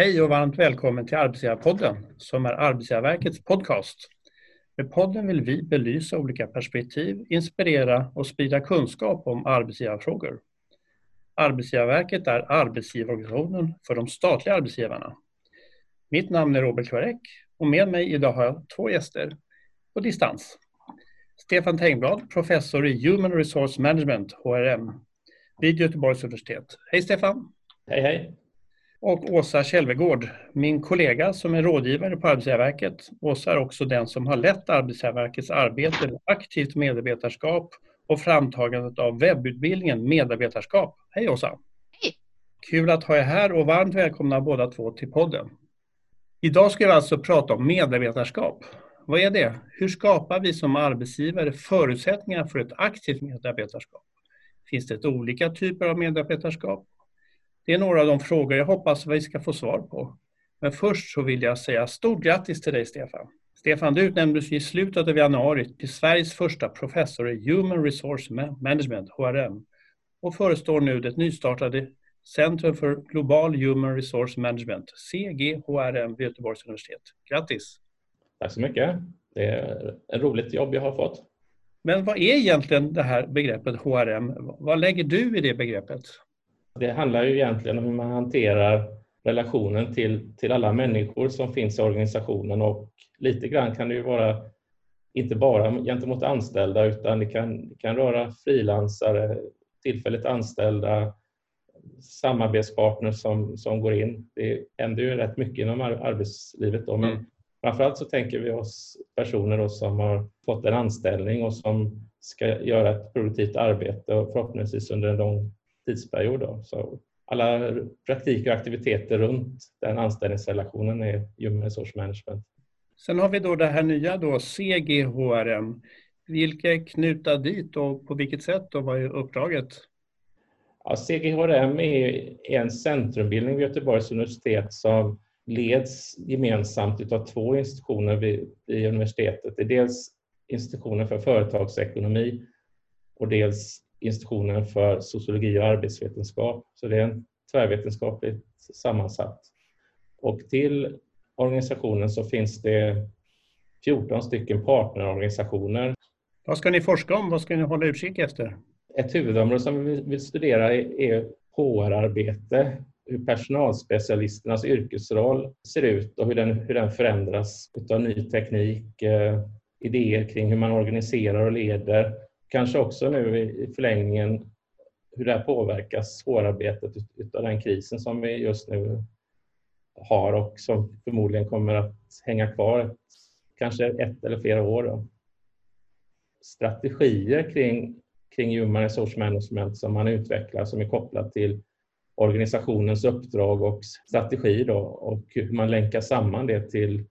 Hej och varmt välkommen till Arbetsgivarpodden som är Arbetsgivarverkets podcast. Med podden vill vi belysa olika perspektiv, inspirera och sprida kunskap om arbetsgivarfrågor. Arbetsgivarverket är arbetsgivarorganisationen för de statliga arbetsgivarna. Mitt namn är Robert Kvarek och med mig idag har jag två gäster på distans. Stefan Tengblad, professor i Human Resource Management, HRM, vid Göteborgs universitet. Hej Stefan! Hej hej! Och Åsa Kälvegård, min kollega som är rådgivare på Arbetsgivarverket. Åsa är också den som har lett Arbetsgivarverkets arbete med aktivt medarbetarskap och framtagandet av webbutbildningen Medarbetarskap. Hej Åsa! Hej! Kul att ha er här och varmt välkomna båda två till podden. Idag ska vi alltså prata om medarbetarskap. Vad är det? Hur skapar vi som arbetsgivare förutsättningar för ett aktivt medarbetarskap? Finns det olika typer av medarbetarskap? Det är några av de frågor jag hoppas vi ska få svar på. Men först så vill jag säga stort grattis till dig Stefan. Stefan, du utnämndes i slutet av januari till Sveriges första professor i Human Resource Management, HRM, och förestår nu det nystartade Centrum för Global Human Resource Management, CGHRM, vid Göteborgs universitet. Grattis! Tack så mycket. Det är ett roligt jobb jag har fått. Men vad är egentligen det här begreppet HRM? Vad lägger du i det begreppet? Det handlar ju egentligen om hur man hanterar relationen till, till alla människor som finns i organisationen och lite grann kan det ju vara inte bara gentemot anställda utan det kan, det kan röra frilansare, tillfälligt anställda, samarbetspartners som, som går in. Det händer ju rätt mycket inom arbetslivet då, men mm. framförallt så tänker vi oss personer då som har fått en anställning och som ska göra ett produktivt arbete och förhoppningsvis under en lång tidsperiod. Då. Så alla praktiker och aktiviteter runt den anställningsrelationen är Human Resource Management. Sen har vi då det här nya då, CGHRM. Vilka är knutna dit och på vilket sätt och vad är uppdraget? Ja, CGHRM är en centrumbildning vid Göteborgs universitet som leds gemensamt av två institutioner vid, vid universitetet. Det är dels institutionen för företagsekonomi och dels institutionen för sociologi och arbetsvetenskap. Så det är en tvärvetenskapligt sammansatt. Och till organisationen så finns det 14 stycken partnerorganisationer. Vad ska ni forska om? Vad ska ni hålla utkik efter? Ett huvudområde som vi vill studera är HR-arbete, hur personalspecialisternas yrkesroll ser ut och hur den, hur den förändras av ny teknik, eh, idéer kring hur man organiserar och leder kanske också nu i förlängningen hur det här påverkas svårarbetet utav den krisen som vi just nu har och som förmodligen kommer att hänga kvar kanske ett eller flera år. Då. Strategier kring, kring Human Resource Management som man utvecklar som är kopplat till organisationens uppdrag och strategi då, och hur man länkar samman det till,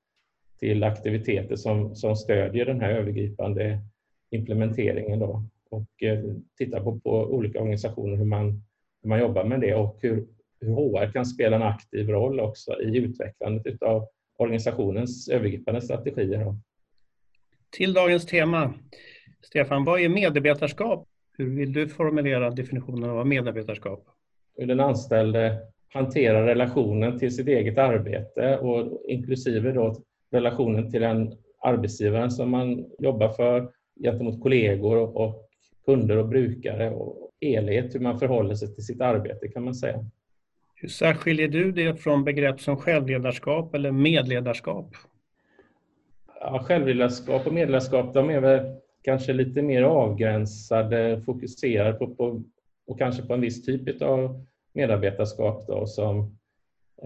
till aktiviteter som, som stödjer den här övergripande implementeringen då och eh, titta på, på olika organisationer hur man, hur man jobbar med det och hur, hur HR kan spela en aktiv roll också i utvecklandet av organisationens övergripande strategier. Då. Till dagens tema. Stefan, vad är medarbetarskap? Hur vill du formulera definitionen av medarbetarskap? Hur den anställde hanterar relationen till sitt eget arbete och inklusive då relationen till den arbetsgivaren som man jobbar för gentemot kollegor och kunder och brukare och helhet, hur man förhåller sig till sitt arbete kan man säga. Hur särskiljer du det från begrepp som självledarskap eller medledarskap? Ja, självledarskap och medledarskap de är väl kanske lite mer avgränsade, fokuserade på, på och kanske på en viss typ av medarbetarskap. Då, som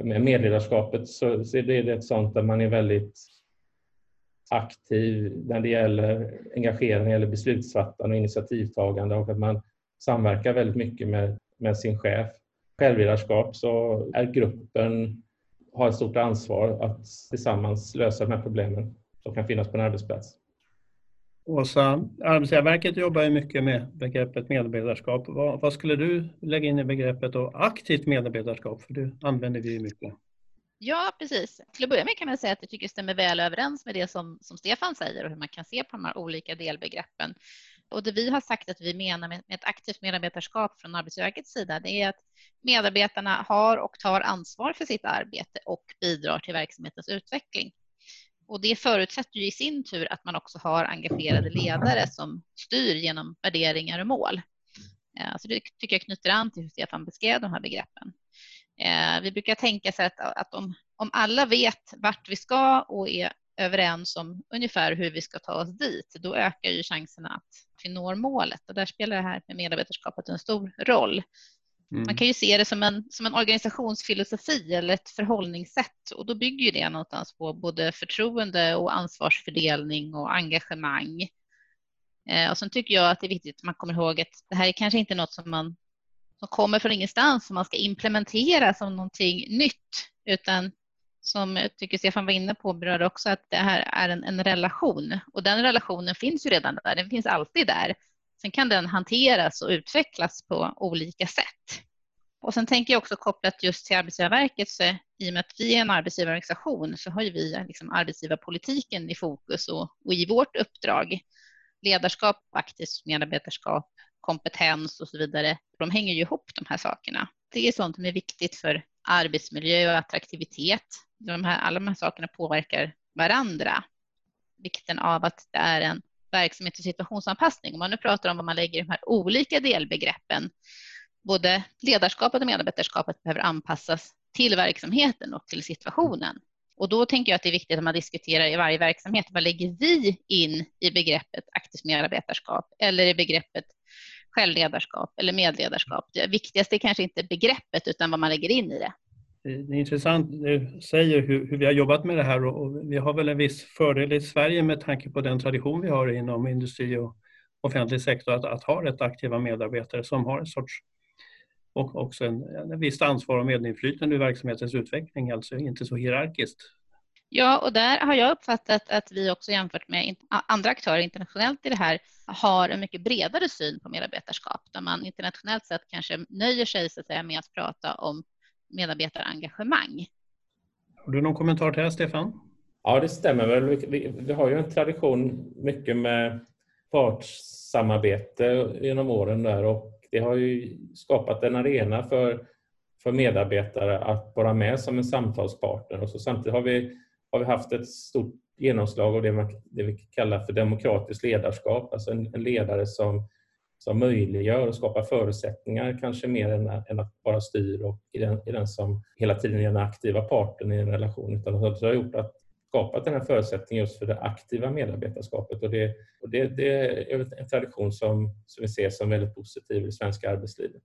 med medledarskapet så, så är det ett sånt där man är väldigt aktiv när det gäller engagerande, när det gäller beslutsfattande och initiativtagande och att man samverkar väldigt mycket med, med sin chef. Självledarskap så är gruppen har ett stort ansvar att tillsammans lösa de här problemen som kan finnas på en arbetsplats. Åsa, Arbetsgivarverket jobbar ju mycket med begreppet medarbetarskap. Vad, vad, skulle du lägga in i begreppet då aktivt medarbetarskap? För det använder vi ju mycket. Ja, precis. Till att börja med kan man säga att jag tycker det stämmer väl överens med det som, som Stefan säger och hur man kan se på de här olika delbegreppen. Och det vi har sagt att vi menar med ett aktivt medarbetarskap från Arbetsverkets sida, det är att medarbetarna har och tar ansvar för sitt arbete och bidrar till verksamhetens utveckling. Och det förutsätter ju i sin tur att man också har engagerade ledare som styr genom värderingar och mål. Eh, så det tycker jag knyter an till hur Stefan beskrev de här begreppen. Eh, vi brukar tänka sig att, att om, om alla vet vart vi ska och är överens om ungefär hur vi ska ta oss dit, då ökar ju chanserna att vi når målet. Och där spelar det här med medarbetarskapet en stor roll. Mm. Man kan ju se det som en, som en organisationsfilosofi eller ett förhållningssätt och då bygger ju det någonstans på både förtroende och ansvarsfördelning och engagemang. Eh, och sen tycker jag att det är viktigt att man kommer ihåg att det här är kanske inte något som man som kommer från ingenstans som man ska implementera som någonting nytt utan som jag tycker Stefan var inne på berör också att det här är en, en, relation och den relationen finns ju redan där, den finns alltid där. Sen kan den hanteras och utvecklas på olika sätt. Och sen tänker jag också kopplat just till Arbetsgivarverket, så i och med att vi är en arbetsgivarorganisation så har ju vi liksom arbetsgivarpolitiken i fokus och, och i vårt uppdrag ledarskap, aktivt medarbetarskap, kompetens och så vidare. De hänger ju ihop de här sakerna. Det är sånt som är viktigt för arbetsmiljö och attraktivitet. De här, alla de här sakerna påverkar varandra. Vikten av att det är en verksamhet och situationsanpassning. Om man nu pratar om vad man lägger i de här olika delbegreppen, både ledarskapet och medarbetarskapet behöver anpassas till verksamheten och till situationen. Och då tänker jag att det är viktigt att man diskuterar i varje verksamhet, vad lägger vi in i begreppet aktivt medarbetarskap eller i begreppet självledarskap eller medledarskap. Det viktigaste är kanske inte begreppet utan vad man lägger in i det. Det är intressant, du säger hur, hur vi har jobbat med det här och vi har väl en viss fördel i Sverige med tanke på den tradition vi har inom industri och offentlig sektor att, att ha rätt aktiva medarbetare som har en sorts och också en, en visst ansvar och medinflytande i verksamhetens utveckling, alltså inte så hierarkiskt. Ja, och där har jag uppfattat att vi också jämfört med andra aktörer internationellt i det här har en mycket bredare syn på medarbetarskap, där man internationellt sett kanske nöjer sig så att säga, med att prata om medarbetarengagemang. Har du någon kommentar till det, Stefan? Ja, det stämmer väl. Vi, vi har ju en tradition mycket med partssamarbete genom åren där och det har ju skapat en arena för, för medarbetare att vara med som en samtalspartner. Och så samtidigt har vi, har vi haft ett stort genomslag av det, man, det vi kallar för demokratiskt ledarskap, alltså en, en ledare som, som möjliggör och skapar förutsättningar, kanske mer än, än att bara styr och är den, är den som hela tiden är den aktiva parten i en relation. Utan det har gjort att skapat den här förutsättningen just för det aktiva medarbetarskapet. Och det, och det, det är en tradition som, som vi ser som väldigt positiv i det svenska arbetslivet.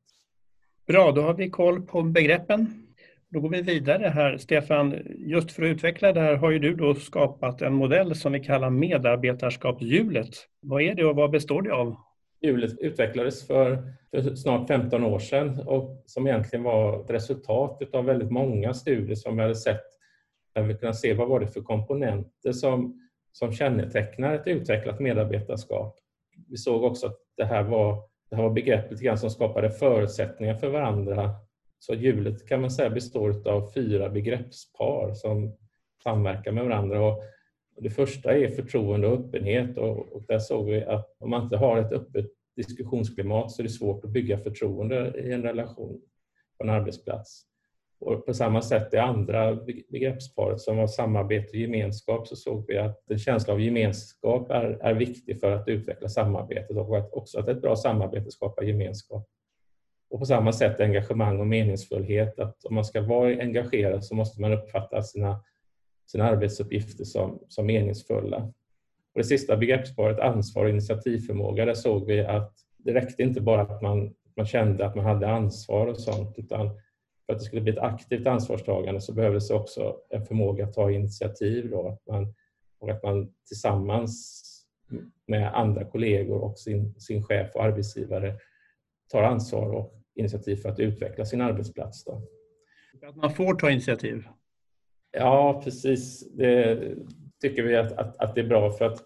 Bra, då har vi koll på begreppen. Då går vi vidare här. Stefan, just för att utveckla det här har ju du då skapat en modell som vi kallar medarbetarskapshjulet. Vad är det och vad består det av? Hjulet utvecklades för, för, snart 15 år sedan och som egentligen var ett resultat av väldigt många studier som vi hade sett där vi kunde se vad var det för komponenter som, som kännetecknar ett utvecklat medarbetarskap. Vi såg också att det här var, det här var begrepp lite grann som skapade förutsättningar för varandra så hjulet kan man säga består av fyra begreppspar som samverkar med varandra. Och det första är förtroende och öppenhet och, där såg vi att om man inte har ett öppet diskussionsklimat så är det svårt att bygga förtroende i en relation på en arbetsplats. Och på samma sätt det andra begreppsparet som var samarbete och gemenskap så såg vi att en känsla av gemenskap är, är viktig för att utveckla samarbetet och att också att ett bra samarbete skapar gemenskap. Och på samma sätt engagemang och meningsfullhet. Att om man ska vara engagerad så måste man uppfatta sina, sina arbetsuppgifter som, som meningsfulla. Och det sista begreppsparet, ansvar och initiativförmåga, där såg vi att det räckte inte bara att man, man kände att man hade ansvar och sånt, utan för att det skulle bli ett aktivt ansvarstagande så behövdes också en förmåga att ta initiativ då, att man, och att man tillsammans med andra kollegor och sin, sin chef och arbetsgivare tar ansvar och initiativ för att utveckla sin arbetsplats. Då. Att man får ta initiativ? Ja, precis. Det tycker vi att, att, att det är bra för att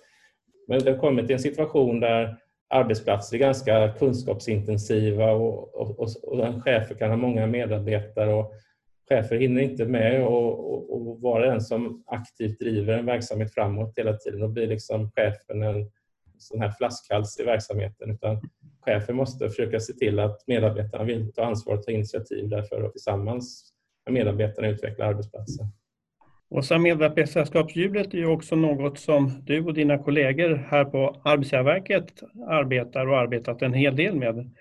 men det har kommit till en situation där arbetsplatser är ganska kunskapsintensiva och, och, och, och chefer kan ha många medarbetare och chefer hinner inte med och, och, och vara den som aktivt driver en verksamhet framåt hela tiden. Då blir liksom chefen en sån här flaskhals i verksamheten utan chefen måste försöka se till att medarbetarna vill ta ansvar och ta initiativ därför och tillsammans med medarbetarna utveckla arbetsplatsen. Och sen medarbetarskapshjulet är ju också något som du och dina kollegor här på Arbetsgivarverket arbetar och arbetat en hel del med.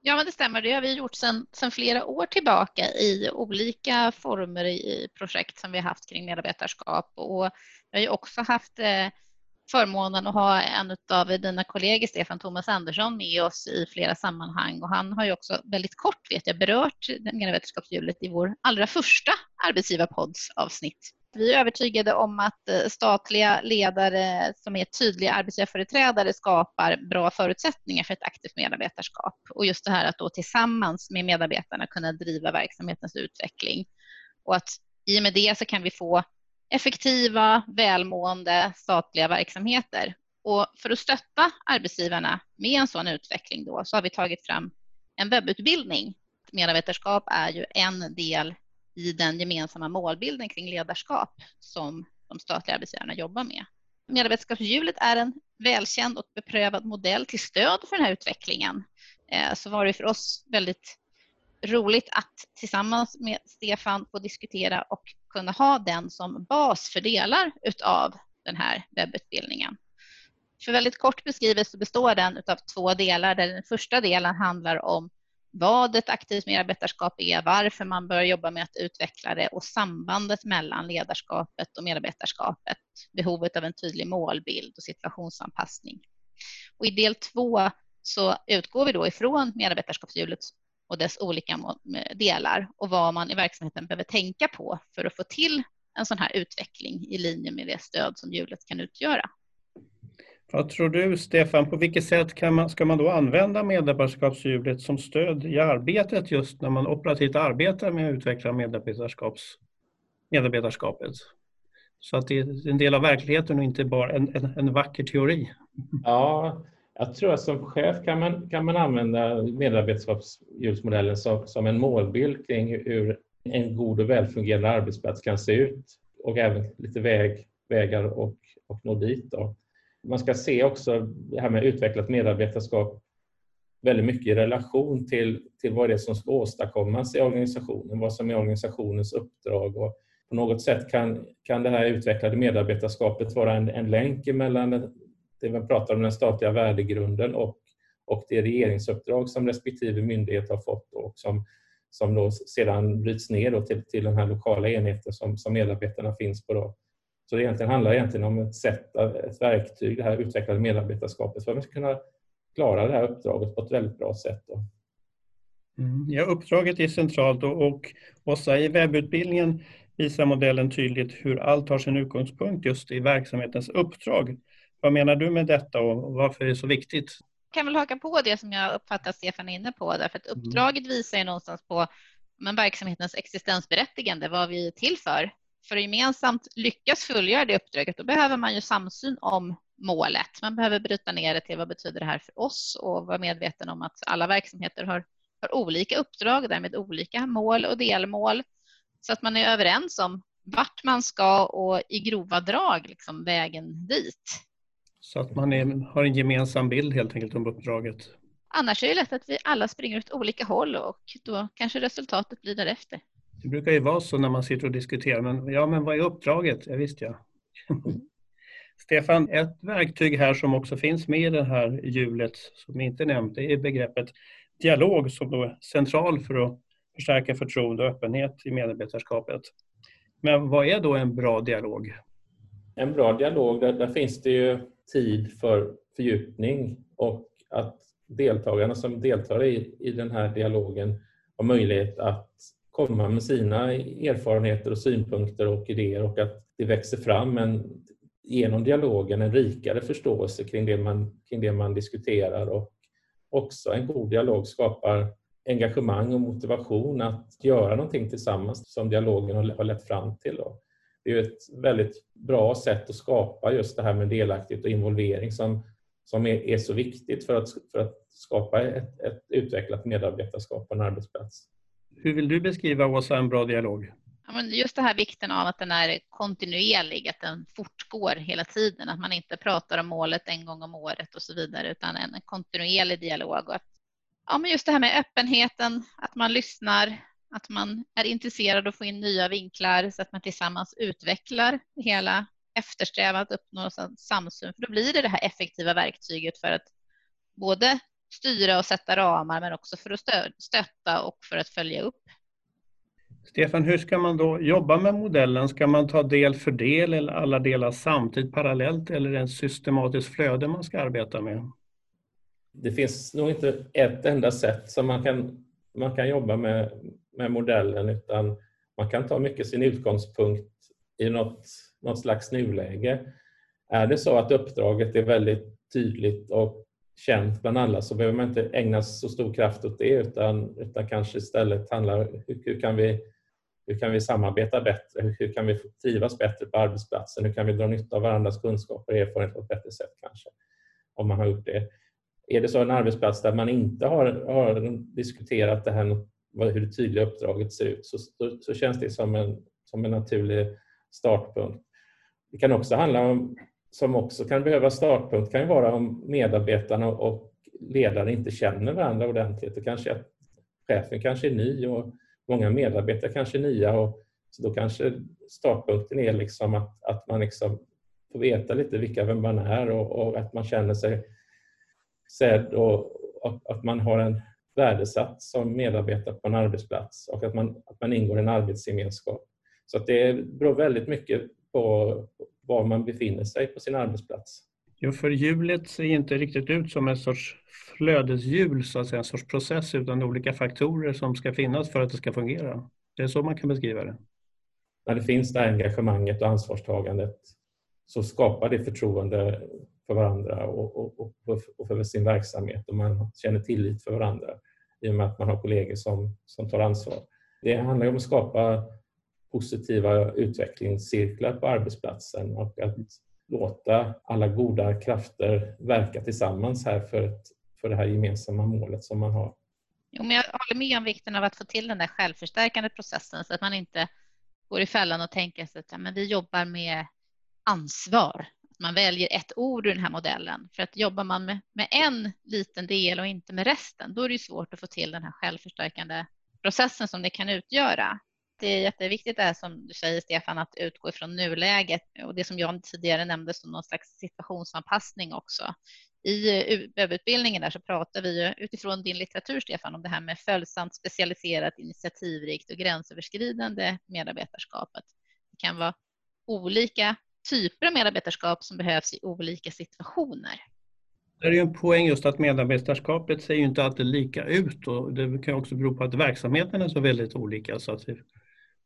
Ja, men det stämmer. Det har vi gjort sedan flera år tillbaka i olika former i projekt som vi har haft kring medarbetarskap. Och vi har ju också haft eh, förmånen att ha en av dina kollegor, Stefan Thomas Andersson, med oss i flera sammanhang. Och han har ju också väldigt kort, vet jag, berört medarbetarskapshjulet i vår allra första arbetsgivarpoddsavsnitt. Vi är övertygade om att eh, statliga ledare som är tydliga arbetsgivarföreträdare skapar bra förutsättningar för ett aktivt medarbetarskap. Och just det här att då tillsammans med medarbetarna kunna driva verksamhetens utveckling. Och att i och med det så kan vi få effektiva, välmående statliga verksamheter. Och för att stötta arbetsgivarna med en sån utveckling då, så har vi tagit fram en webbutbildning. Medarbetarskap är ju en del i den gemensamma målbilden kring ledarskap som de statliga arbetsgivarna jobbar med. Medarbetarskapshjulet är en välkänd och beprövad modell till stöd för den här utvecklingen. Eh, så var det för oss väldigt roligt att tillsammans med Stefan få diskutera och kunna ha den som bas för delar utav den här webbutbildningen. För väldigt kort beskrivet så består den utav två delar där den första delen handlar om vad ett aktivt medarbetarskap är, varför man bör jobba med att utveckla det och sambandet mellan ledarskapet och medarbetarskapet, behovet av en tydlig målbild och situationsanpassning. Och I del två så utgår vi då ifrån medarbetarskapshjulet och dess olika delar och vad man i verksamheten behöver tänka på för att få till en sån här utveckling i linje med det stöd som hjulet kan utgöra. Vad tror du, Stefan, på vilket sätt kan man, ska man då använda medarbetarskapshjulet som stöd i arbetet just när man operativt arbetar med att utveckla medarbetarskaps, medarbetarskapet? Så att det är en del av verkligheten och inte bara en, en, en vacker teori. Ja, jag tror att som chef kan man, kan man använda medarbetarskapshjulsmodellen som, som en målbild kring hur en god och välfungerande arbetsplats kan se ut och även lite väg, vägar och, och nå dit. Då. Man ska se också det här med utvecklat medarbetarskap väldigt mycket i relation till, till vad det är som ska åstadkommas i organisationen, vad som är organisationens uppdrag. Och på något sätt kan, kan det här utvecklade medarbetarskapet vara en, en länk mellan det vi pratar om, den statliga värdegrunden och, och det regeringsuppdrag som respektive myndighet har fått och som, som då sedan bryts ner till, till den här lokala enheten som, som medarbetarna finns på. Då. Så det egentligen handlar egentligen om ett sätt, ett verktyg, det här utvecklade medarbetarskapet för att man ska kunna klara det här uppdraget på ett väldigt bra sätt. Mm, ja, uppdraget är centralt och, och Åsa, i webbutbildningen visar modellen tydligt hur allt har sin utgångspunkt just i verksamhetens uppdrag. Vad menar du med detta och varför är det så viktigt? Jag kan väl haka på det som jag uppfattar Stefan är inne på, därför att mm. uppdraget visar ju någonstans på men verksamhetens existensberättigande, vad vi är till för för att gemensamt lyckas fullgöra det uppdraget, då behöver man ju samsyn om målet. Man behöver bryta ner det till vad betyder det här för oss och vara medveten om att alla verksamheter har, har olika uppdrag, därmed olika mål och delmål, så att man är överens om vart man ska och i grova drag liksom vägen dit. Så att man är, har en gemensam bild helt enkelt om uppdraget. Annars är det lätt att vi alla springer åt olika håll och då kanske resultatet blir därefter. Det brukar ju vara så när man sitter och diskuterar, men ja, men vad är uppdraget? Ja, visst ja. Stefan, ett verktyg här som också finns med i det här hjulet som inte nämnt, det är begreppet dialog som då är central för att förstärka förtroende och öppenhet i medarbetarskapet. Men vad är då en bra dialog? En bra dialog, där, där finns det ju tid för fördjupning och att deltagarna som deltar i, i den här dialogen har möjlighet att komma med sina erfarenheter och synpunkter och idéer och att det växer fram en, genom dialogen en rikare förståelse kring det, man, kring det man diskuterar och också en god dialog skapar engagemang och motivation att göra någonting tillsammans som dialogen har lett fram till. Då. Det är ett väldigt bra sätt att skapa just det här med delaktighet och involvering som, som är, är så viktigt för att, för att skapa ett, ett utvecklat medarbetarskap på en arbetsplats. Hur vill du beskriva Åsa en bra dialog? Ja, men just det här vikten av att den är kontinuerlig, att den fortgår hela tiden, att man inte pratar om målet en gång om året och så vidare, utan en kontinuerlig dialog. Och att, ja, men just det här med öppenheten, att man lyssnar, att man är intresserad av att få in nya vinklar så att man tillsammans utvecklar hela eftersträva att uppnå samsyn, för då blir det det här effektiva verktyget för att både styra och sätta ramar, men också för att stötta och för att följa upp. Stefan, hur ska man då jobba med modellen? Ska man ta del för del eller alla delar samtidigt parallellt eller är det ett systematiskt flöde man ska arbeta med? Det finns nog inte ett enda sätt som man kan, man kan jobba med, med modellen utan man kan ta mycket sin utgångspunkt i något, något slags nuläge. Är det så att uppdraget är väldigt tydligt och känt bland alla så behöver man inte ägna så stor kraft åt det utan, utan kanske istället handlar hur, hur kan vi hur kan vi samarbeta bättre? Hur kan vi trivas bättre på arbetsplatsen? Hur kan vi dra nytta av varandras kunskaper och erfarenhet på ett bättre sätt kanske? Om man har gjort det. Är det så en arbetsplats där man inte har, har diskuterat det här, hur det tydliga uppdraget ser ut, så, så, så känns det som en, som en naturlig startpunkt. Det kan också handla om, som också kan behöva startpunkt, kan ju vara om medarbetarna och ledare inte känner varandra ordentligt. Det kanske chefen kanske är ny och många medarbetare kanske är nya och så då kanske startpunkten är liksom att, att man liksom får veta lite vilka vem man är och, och att man känner sig sedd och, och, att man har en värdesatt som medarbetare på en arbetsplats och att man, att man ingår i en arbetsgemenskap. Så att det beror väldigt mycket på var man befinner sig på sin arbetsplats. Jo, för hjulet ser inte riktigt ut som en sorts flödeshjul, så att säga, en sorts process, utan olika faktorer som ska finnas för att det ska fungera. Det är så man kan beskriva det. När det finns det engagemanget och ansvarstagandet så skapar det förtroende för varandra och, och, och, för sin verksamhet och man känner tillit för varandra i och med att man har kollegor som, som tar ansvar. Det handlar om att skapa positiva utvecklingscirklar på arbetsplatsen och att låta alla goda krafter verka tillsammans här för, ett, för det här gemensamma målet som man har. Jo, men jag håller med om vikten av att få till den där självförstärkande processen så att man inte går i fällan och tänker sig att ja, men vi jobbar med ansvar. Att man väljer ett ord ur den här modellen. För att jobbar man med, med en liten del och inte med resten, då är det svårt att få till den här självförstärkande processen som det kan utgöra det är jätteviktigt det här som du säger Stefan, att utgå ifrån nuläget och det som jag tidigare nämnde som någon slags situationsanpassning också. I eh, webbutbildningen där så pratar vi utifrån din litteratur Stefan om det här med följsamt, specialiserat, initiativrikt och gränsöverskridande medarbetarskapet. Det kan vara olika typer av medarbetarskap som behövs i olika situationer. Det är ju en poäng just att medarbetarskapet ser ju inte alltid lika ut och det kan också bero på att verksamheten är så väldigt olika så att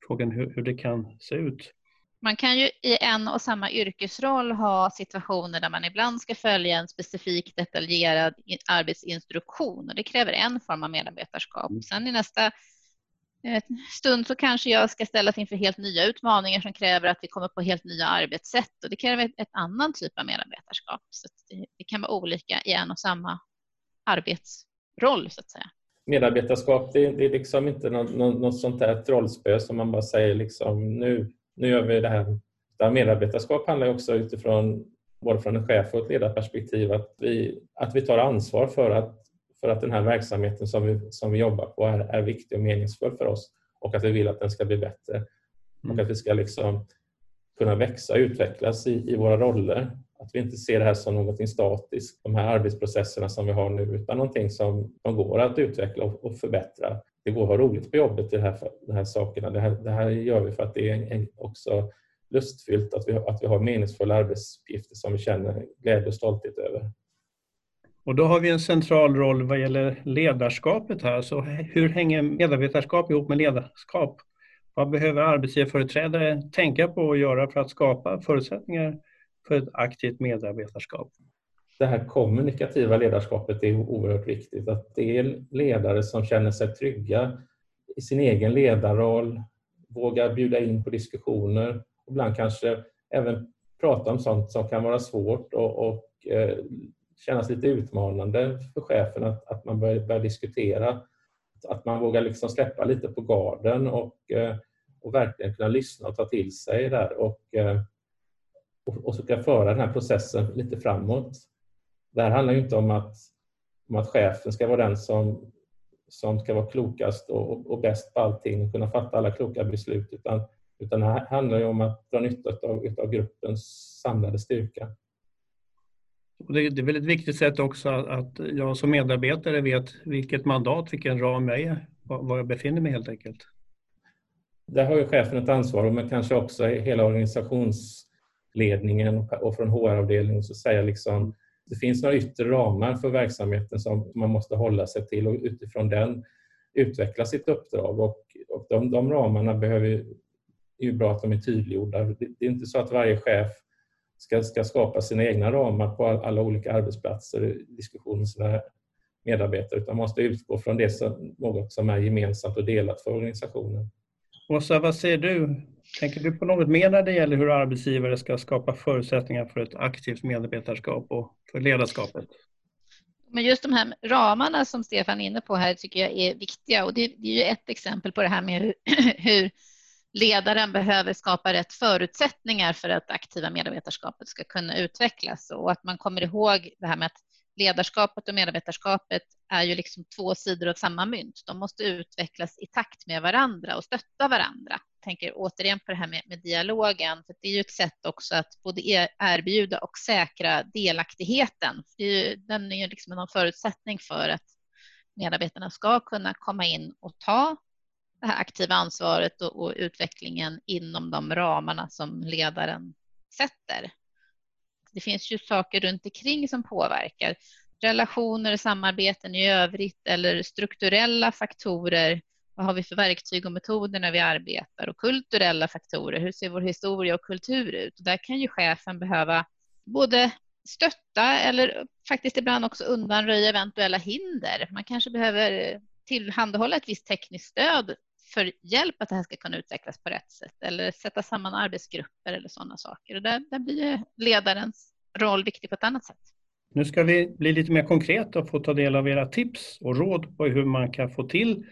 frågan hur, hur det kan se ut. Man kan ju i en och samma yrkesroll ha situationer där man ibland ska följa en specifik detaljerad arbetsinstruktion och det kräver en form av medarbetarskap. Mm. Sen i nästa eh, stund så kanske jag ska ställas inför helt nya utmaningar som kräver att vi kommer på helt nya arbetssätt och det kräver ett annan typ av medarbetarskap. Så det kan vara olika i en och samma arbetsroll så att säga medarbetarskap, det, det är liksom inte något, något, sånt där trollspö som man bara säger liksom nu, nu gör vi det här. Utan medarbetarskap handlar också utifrån både från en chef och ett ledarperspektiv att vi, att vi tar ansvar för att, för att den här verksamheten som vi, som vi jobbar på är, är viktig och meningsfull för oss och att vi vill att den ska bli bättre. Mm. Och att vi ska liksom kunna växa och utvecklas i, i våra roller att vi inte ser det här som någonting statiskt, de här arbetsprocesserna som vi har nu, utan någonting som, som går att utveckla och, förbättra. Det går att ha roligt på jobbet, det här, de här sakerna. Det här, det här gör vi för att det är en, också lustfyllt, att vi, att vi har meningsfulla arbetsuppgifter som vi känner glädje och stolthet över. Och då har vi en central roll vad gäller ledarskapet här. Så hur hänger medarbetarskap ihop med ledarskap? Vad behöver arbetsgivarföreträdare tänka på och göra för att skapa förutsättningar för ett aktivt medarbetarskap. Det här kommunikativa ledarskapet är oerhört viktigt. Att det är ledare som känner sig trygga i sin egen ledarroll, vågar bjuda in på diskussioner, ibland kanske även prata om sånt som kan vara svårt och, och eh, kännas lite utmanande för chefen att, att man börjar, börjar diskutera. Att man vågar liksom släppa lite på garden och, eh, och verkligen kunna lyssna och ta till sig där och, eh, och, och försöka föra den här processen lite framåt. Det här handlar ju inte om att, om att chefen ska vara den som, som ska vara klokast och, och bäst på allting och kunna fatta alla kloka beslut utan, utan det här handlar ju om att dra nytta av, av gruppens samlade styrka. Och det, är väl ett viktigt sätt också att jag som medarbetare vet vilket mandat, vilken ram jag är, var jag befinner mig helt enkelt. Där har ju chefen ett ansvar, men kanske också hela ledningen och från HR-avdelningen så säga liksom det finns några yttre ramar för verksamheten som man måste hålla sig till och utifrån den utveckla sitt uppdrag. Och, och de, de ramarna behöver, är ju bra att de är tydliggjorda. Det, det är inte så att varje chef ska, ska skapa sina egna ramar på alla olika arbetsplatser i diskussion med sina medarbetare utan måste utgå från det som något som är gemensamt och delat för organisationen. Åsa, vad säger du? Tänker du på något mer när det gäller hur arbetsgivare ska skapa förutsättningar för ett aktivt medarbetarskap och för ledarskapet? Men just de här ramarna som Stefan är inne på här tycker jag är viktiga och det, är ju ett exempel på det här med hur, hur ledaren behöver skapa rätt förutsättningar för att aktiva medarbetarskapet ska kunna utvecklas och att man kommer ihåg det här med att ledarskapet och medarbetarskapet är ju liksom två sidor av samma mynt. De måste utvecklas i takt med varandra och stötta varandra. Jag tänker återigen på det här med, med dialogen, för det är ju ett sätt också att både e-, erbjuda och säkra delaktigheten. Det är ju, den är ju liksom en förutsättning för att medarbetarna ska kunna komma in och ta det här aktiva ansvaret och, och utvecklingen inom de ramarna som ledaren sätter. Det finns ju saker runt omkring som påverkar. Relationer, samarbeten i övrigt eller strukturella faktorer. Vad har vi för verktyg och metoder när vi arbetar? Och kulturella faktorer. Hur ser vår historia och kultur ut? där kan ju chefen behöva både stötta eller faktiskt ibland också undanröja eventuella hinder. Man kanske behöver tillhandahålla ett visst tekniskt stöd för hjälp att det här ska kunna utvecklas på rätt sätt eller sätta samman arbetsgrupper eller sådana saker. Och där, där blir ledarens roll viktig på ett annat sätt. Nu ska vi bli lite mer konkreta och få ta del av era tips och råd på hur man kan få till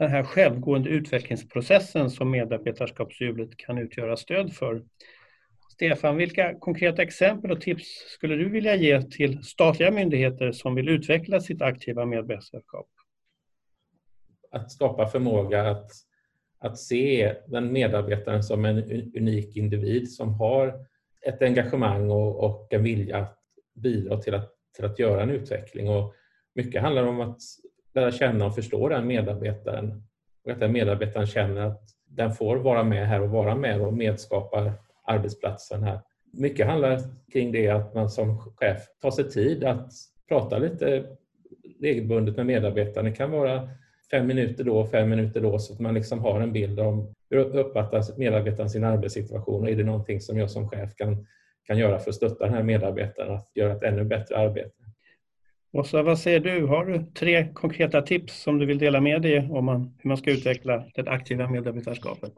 den här självgående utvecklingsprocessen som medarbetarskapshjulet kan utgöra stöd för. Stefan, vilka konkreta exempel och tips skulle du vilja ge till statliga myndigheter som vill utveckla sitt aktiva medbestämmandeskap? att skapa förmåga att, att se den medarbetaren som en unik individ som har ett engagemang och, och en vilja att bidra till att, till att göra en utveckling. Och mycket handlar om att lära känna och förstå den medarbetaren och att den medarbetaren känner att den får vara med här och vara med och medskapa arbetsplatsen här. Mycket handlar kring det att man som chef tar sig tid att prata lite regelbundet med medarbetaren. Det kan vara fem minuter då och fem minuter då så att man liksom har en bild om hur uppfattar medarbetaren sin arbetssituation och är det någonting som jag som chef kan, kan göra för att stötta den här medarbetaren att göra ett ännu bättre arbete. Åsa, vad säger du, har du tre konkreta tips som du vill dela med dig om man, hur man ska utveckla det aktiva medarbetarskapet?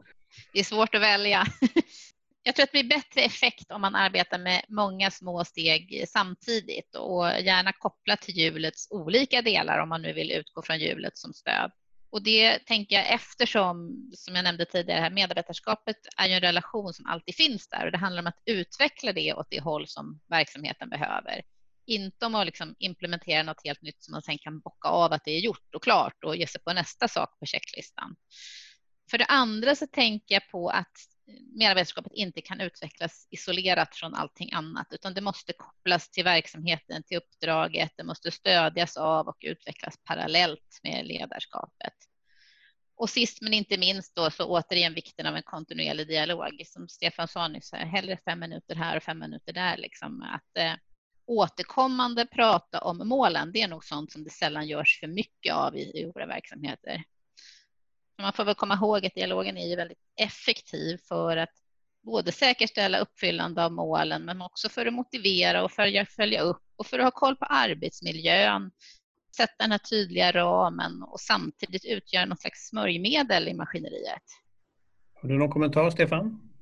Det är svårt att välja. Jag tror att det blir bättre effekt om man arbetar med många små steg samtidigt och gärna kopplat till hjulets olika delar om man nu vill utgå från hjulet som stöd. Och det tänker jag eftersom, som jag nämnde tidigare, här, medarbetarskapet är ju en relation som alltid finns där och det handlar om att utveckla det åt det håll som verksamheten behöver. Inte om att liksom implementera något helt nytt som man sen kan bocka av att det är gjort och klart och ge sig på nästa sak på checklistan. För det andra så tänker jag på att medarbetarskapet inte kan utvecklas isolerat från allting annat, utan det måste kopplas till verksamheten, till uppdraget. Det måste stödjas av och utvecklas parallellt med ledarskapet. Och sist men inte minst då så återigen vikten av en kontinuerlig dialog. Som Stefan sa nyss, hellre fem minuter här och fem minuter där. Liksom. Att eh, återkommande prata om målen, det är nog sånt som det sällan görs för mycket av i, i våra verksamheter. Man får väl komma ihåg att dialogen är ju väldigt effektiv för att både säkerställa uppfyllande av målen men också för att motivera och följa, följa upp och för att ha koll på arbetsmiljön, sätta den här tydliga ramen och samtidigt utgöra något slags smörjmedel i maskineriet. Har du någon kommentar, Stefan?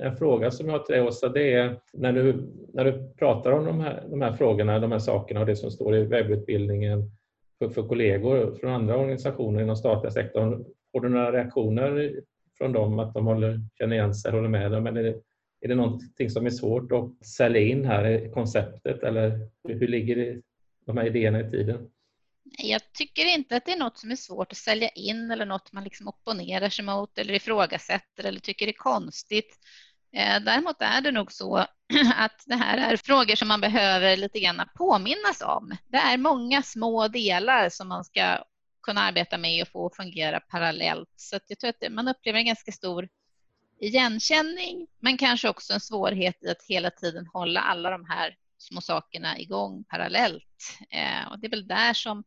En fråga som jag har till dig, Åsa, det är när du, när du pratar om de här, de här frågorna, de här sakerna och det som står i webbutbildningen för, för kollegor från andra organisationer inom statliga sektorn, Får du några reaktioner från dem att de håller, känner igen sig, håller med dem? Eller är det, är det någonting som är svårt att sälja in här i konceptet eller hur ligger det, de här idéerna i tiden? Jag tycker inte att det är något som är svårt att sälja in eller något man liksom opponerar sig mot eller ifrågasätter eller tycker är konstigt. Eh, däremot är det nog så att det här är frågor som man behöver lite grann påminnas om. Det är många små delar som man ska kunna arbeta med och få fungera parallellt. Så jag tror att man upplever en ganska stor igenkänning, men kanske också en svårighet i att hela tiden hålla alla de här små sakerna igång parallellt. Eh, och det är väl där som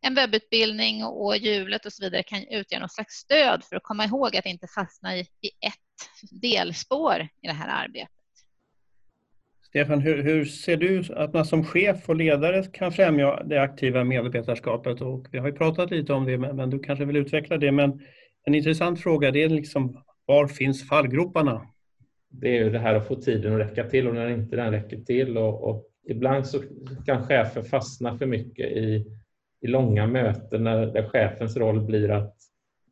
en webbutbildning och hjulet och så vidare kan utgöra något slags stöd för att komma ihåg att inte fastna i, i ett delspår i det här arbetet. Stefan, hur, hur, ser du att man som chef och ledare kan främja det aktiva medarbetarskapet? Och vi har ju pratat lite om det, men du kanske vill utveckla det. Men en intressant fråga det är liksom, var finns fallgroparna? Det är ju det här att få tiden att räcka till och när inte den räcker till. Och, och ibland så kan chefer fastna för mycket i i långa möten när, där chefens roll blir att,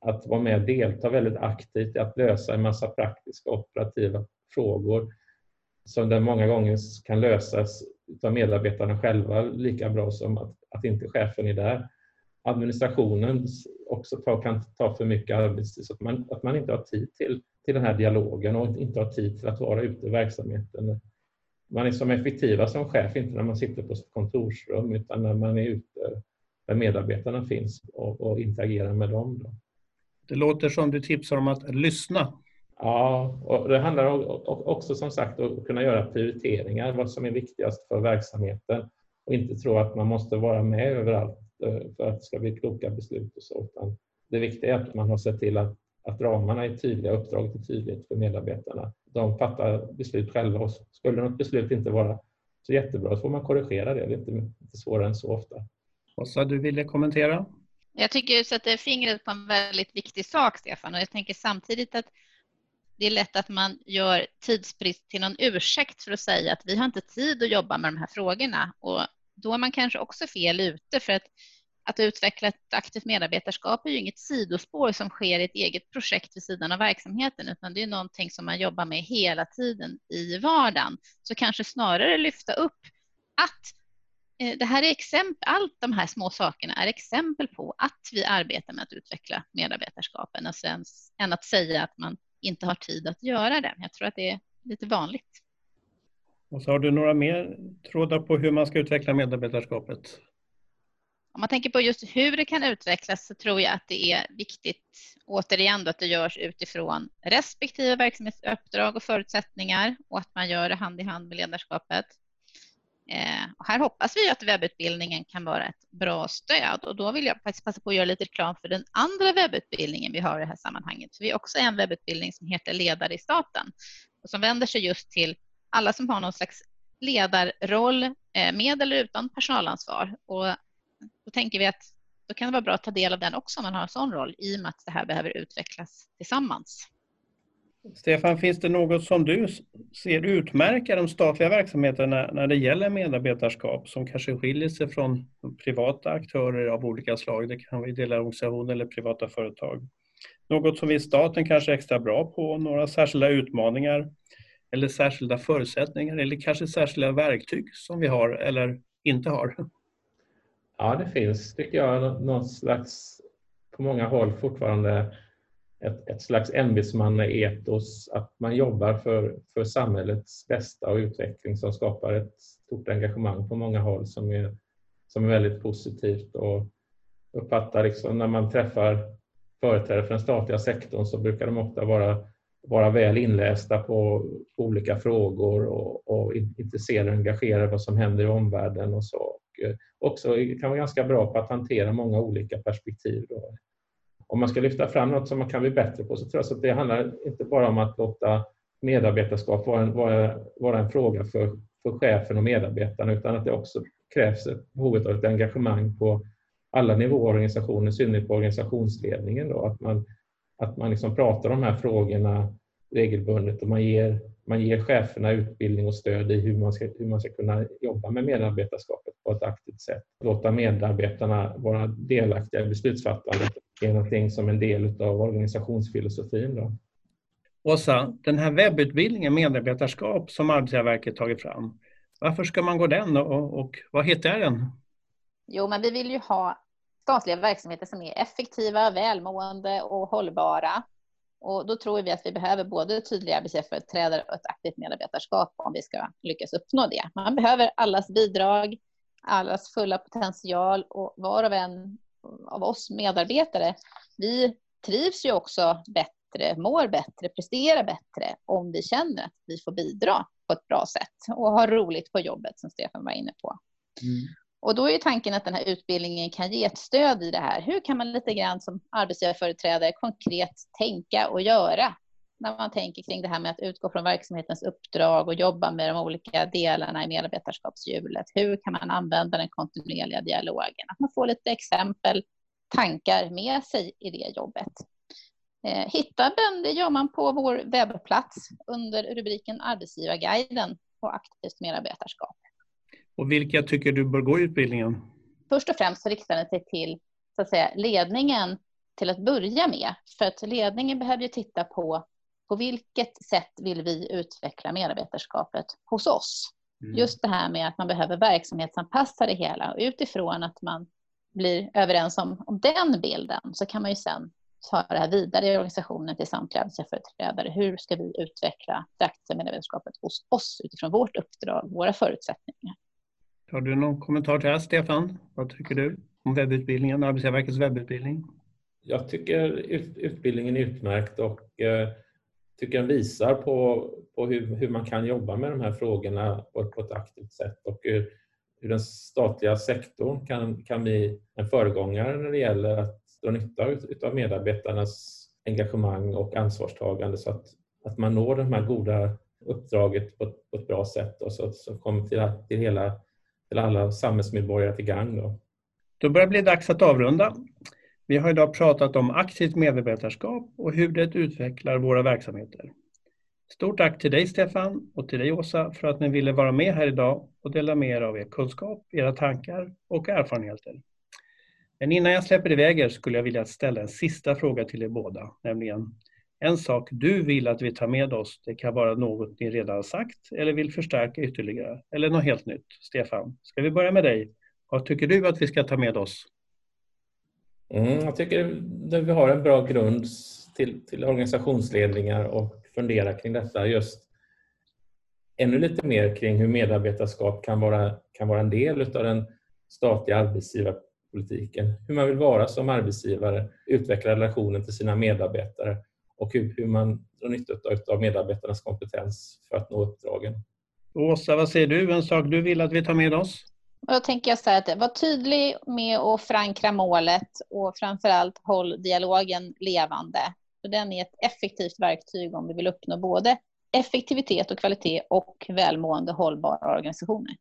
att vara med och delta väldigt aktivt i att lösa en massa praktiska operativa frågor som den många gånger kan lösas av medarbetarna själva lika bra som att, att inte chefen är där. Administrationen också ta, kan ta för mycket arbetstid så att man, att man inte har tid till, till den här dialogen och inte har tid till att vara ute i verksamheten. Man är som effektivast som chef, inte när man sitter på sitt kontorsrum utan när man är ute där medarbetarna finns och, och interagerar med dem. Då. Det låter som du tipsar om att lyssna. Ja, och det handlar också som sagt om att kunna göra prioriteringar, vad som är viktigast för verksamheten och inte tro att man måste vara med överallt eh, för att det ska bli kloka beslut och så. Utan det viktiga är att man har sett till att, att ramarna är tydliga, uppdraget är tydligt för medarbetarna. De fattar beslut själva och skulle något beslut inte vara så jättebra så får man korrigera det. Det är inte, inte svårare än så ofta. Åsa, du ville kommentera? Jag tycker du sätter fingret på en väldigt viktig sak, Stefan. Och jag tänker samtidigt att det är lätt att man gör tidsbrist till någon ursäkt för att säga att vi har inte tid att jobba med de här frågorna. Och då är man kanske också fel ute för att att utveckla ett aktivt medarbetarskap är ju inget sidospår som sker i ett eget projekt vid sidan av verksamheten, utan det är någonting som man jobbar med hela tiden i vardagen. Så kanske snarare lyfta upp att det här är exempel, allt de här små sakerna är exempel på att vi arbetar med att utveckla medarbetarskapen alltså ens, än att säga att man inte har tid att göra det. Jag tror att det är lite vanligt. Och så har du några mer trådar på hur man ska utveckla medarbetarskapet? Om man tänker på just hur det kan utvecklas så tror jag att det är viktigt, återigen, att det görs utifrån respektive verksamhetsuppdrag och förutsättningar och att man gör det hand i hand med ledarskapet. Eh, och här hoppas vi att webbutbildningen kan vara ett bra stöd och då vill jag faktiskt passa på att göra lite reklam för den andra webbutbildningen vi har i det här sammanhanget. För vi har också en webbutbildning som heter Ledare i staten och som vänder sig just till alla som har någon slags ledarroll eh, med eller utan personalansvar. Och då tänker vi att då kan det vara bra att ta del av den också om man har en sån roll i och med att det här behöver utvecklas tillsammans. Stefan, finns det något som du ser utmärka de statliga verksamheterna när det gäller medarbetarskap som kanske skiljer sig från privata aktörer av olika slag? Det kan vara ideella organisationer eller privata företag. Något som vi i staten kanske är extra bra på, några särskilda utmaningar eller särskilda förutsättningar eller kanske särskilda verktyg som vi har eller inte har? Ja, det finns, tycker jag, någon slags på många håll fortfarande ett, ett slags ämbetsmannaetos, att man jobbar för, för samhällets bästa och utveckling som skapar ett stort engagemang på många håll som är, som är väldigt positivt och uppfattar liksom när man träffar företrädare för den statliga sektorn så brukar de ofta vara, vara väl inlästa på olika frågor och, och intresserade och engagerade vad som händer i omvärlden och så. Och eh, också kan vara ganska bra på att hantera många olika perspektiv. Då om man ska lyfta fram något som man kan bli bättre på så tror jag att det handlar inte bara om att låta medarbetarskap vara en, vara, vara en fråga för, för chefen och medarbetarna utan att det också krävs ett, behovet av ett engagemang på alla nivåer i organisationen, i synnerhet på organisationsledningen. Då, att man, att man liksom pratar om de här frågorna regelbundet och man ger, man ger cheferna utbildning och stöd i hur man, ska, hur man ska kunna jobba med medarbetarskapet på ett aktivt sätt. Låta medarbetarna vara delaktiga i beslutsfattandet är någonting som en del av organisationsfilosofin. Då. Åsa, den här webbutbildningen medarbetarskap som Arbetsgivarverket tagit fram, varför ska man gå den och, och vad heter den? Jo, men vi vill ju ha statliga verksamheter som är effektiva, välmående och hållbara. Och då tror vi att vi behöver både tydliga arbetsgivarföreträdare och ett aktivt medarbetarskap om vi ska lyckas uppnå det. Man behöver allas bidrag, allas fulla potential och var och en av oss medarbetare, vi trivs ju också bättre, mår bättre, presterar bättre om vi känner att vi får bidra på ett bra sätt och har roligt på jobbet som Stefan var inne på. Mm. Och då är tanken att den här utbildningen kan ge ett stöd i det här. Hur kan man lite grann som arbetsgivarföreträdare konkret tänka och göra när man tänker kring det här med att utgå från verksamhetens uppdrag och jobba med de olika delarna i medarbetarskapshjulet. Hur kan man använda den kontinuerliga dialogen? Att man får lite exempel, tankar med sig i det jobbet. Eh, hitta den, det gör man på vår webbplats under rubriken Arbetsgivarguiden och aktivt medarbetarskap. Och vilka tycker du bör gå utbildningen? Först och främst riktar den sig till så att säga, ledningen till att börja med. För att ledningen behöver ju titta på på vilket sätt vill vi utveckla medarbetarskapet hos oss? Mm. Just det här med att man behöver verksamhetsanpassa det hela och utifrån att man blir överens om, om den bilden så kan man ju sen ta det här vidare i organisationen till samtliga arbetsgivarföreträdare. Hur ska vi utveckla det aktiva medarbetarskapet hos oss utifrån vårt uppdrag, våra förutsättningar? Har du någon kommentar till det här, Stefan? Vad tycker du om webbutbildningen, Arbetsgivarverkets webbutbildning? Jag tycker utbildningen är utmärkt och eh, tycker den visar på, på hur, hur man kan jobba med de här frågorna på, på ett aktivt sätt och hur, hur den statliga sektorn kan, kan bli en föregångare när det gäller att dra nytta av medarbetarnas engagemang och ansvarstagande så att, att man når det här goda uppdraget på ett, på ett bra sätt och så, så kommer till, till, hela, till alla samhällsmedborgare till gagn. Då. då börjar det bli dags att avrunda. Vi har idag pratat om aktivt medarbetarskap och hur det utvecklar våra verksamheter. Stort tack till dig Stefan och till dig Åsa för att ni ville vara med här idag och dela med er av er kunskap, era tankar och erfarenheter. Men innan jag släpper iväg er skulle jag vilja ställa en sista fråga till er båda, nämligen en sak du vill att vi tar med oss, det kan vara något ni redan har sagt eller vill förstärka ytterligare, eller något helt nytt. Stefan, ska vi börja med dig? Vad tycker du att vi ska ta med oss? Mm, jag tycker att vi har en bra grund till, till organisationsledningar och fundera kring detta just ännu lite mer kring hur medarbetarskap kan vara, kan vara en del av den statliga arbetsgivarpolitiken. Hur man vill vara som arbetsgivare, utveckla relationen till sina medarbetare och hur, hur man drar nytta av medarbetarnas kompetens för att nå uppdragen. Åsa, vad säger du? En sak du vill att vi tar med oss? Och då tänker jag så här att var tydlig med att förankra målet och framförallt håll dialogen levande. För den är ett effektivt verktyg om vi vill uppnå både effektivitet och kvalitet och välmående hållbara organisationer.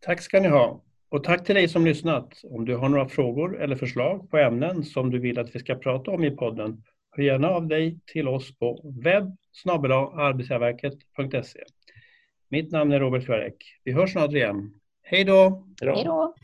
Tack ska ni ha. Och tack till dig som lyssnat. Om du har några frågor eller förslag på ämnen som du vill att vi ska prata om i podden, hör gärna av dig till oss på webb arbetsgivarverket.se. Mitt namn är Robert Kvarek. Vi hörs snart igen. Hej då! Hej då!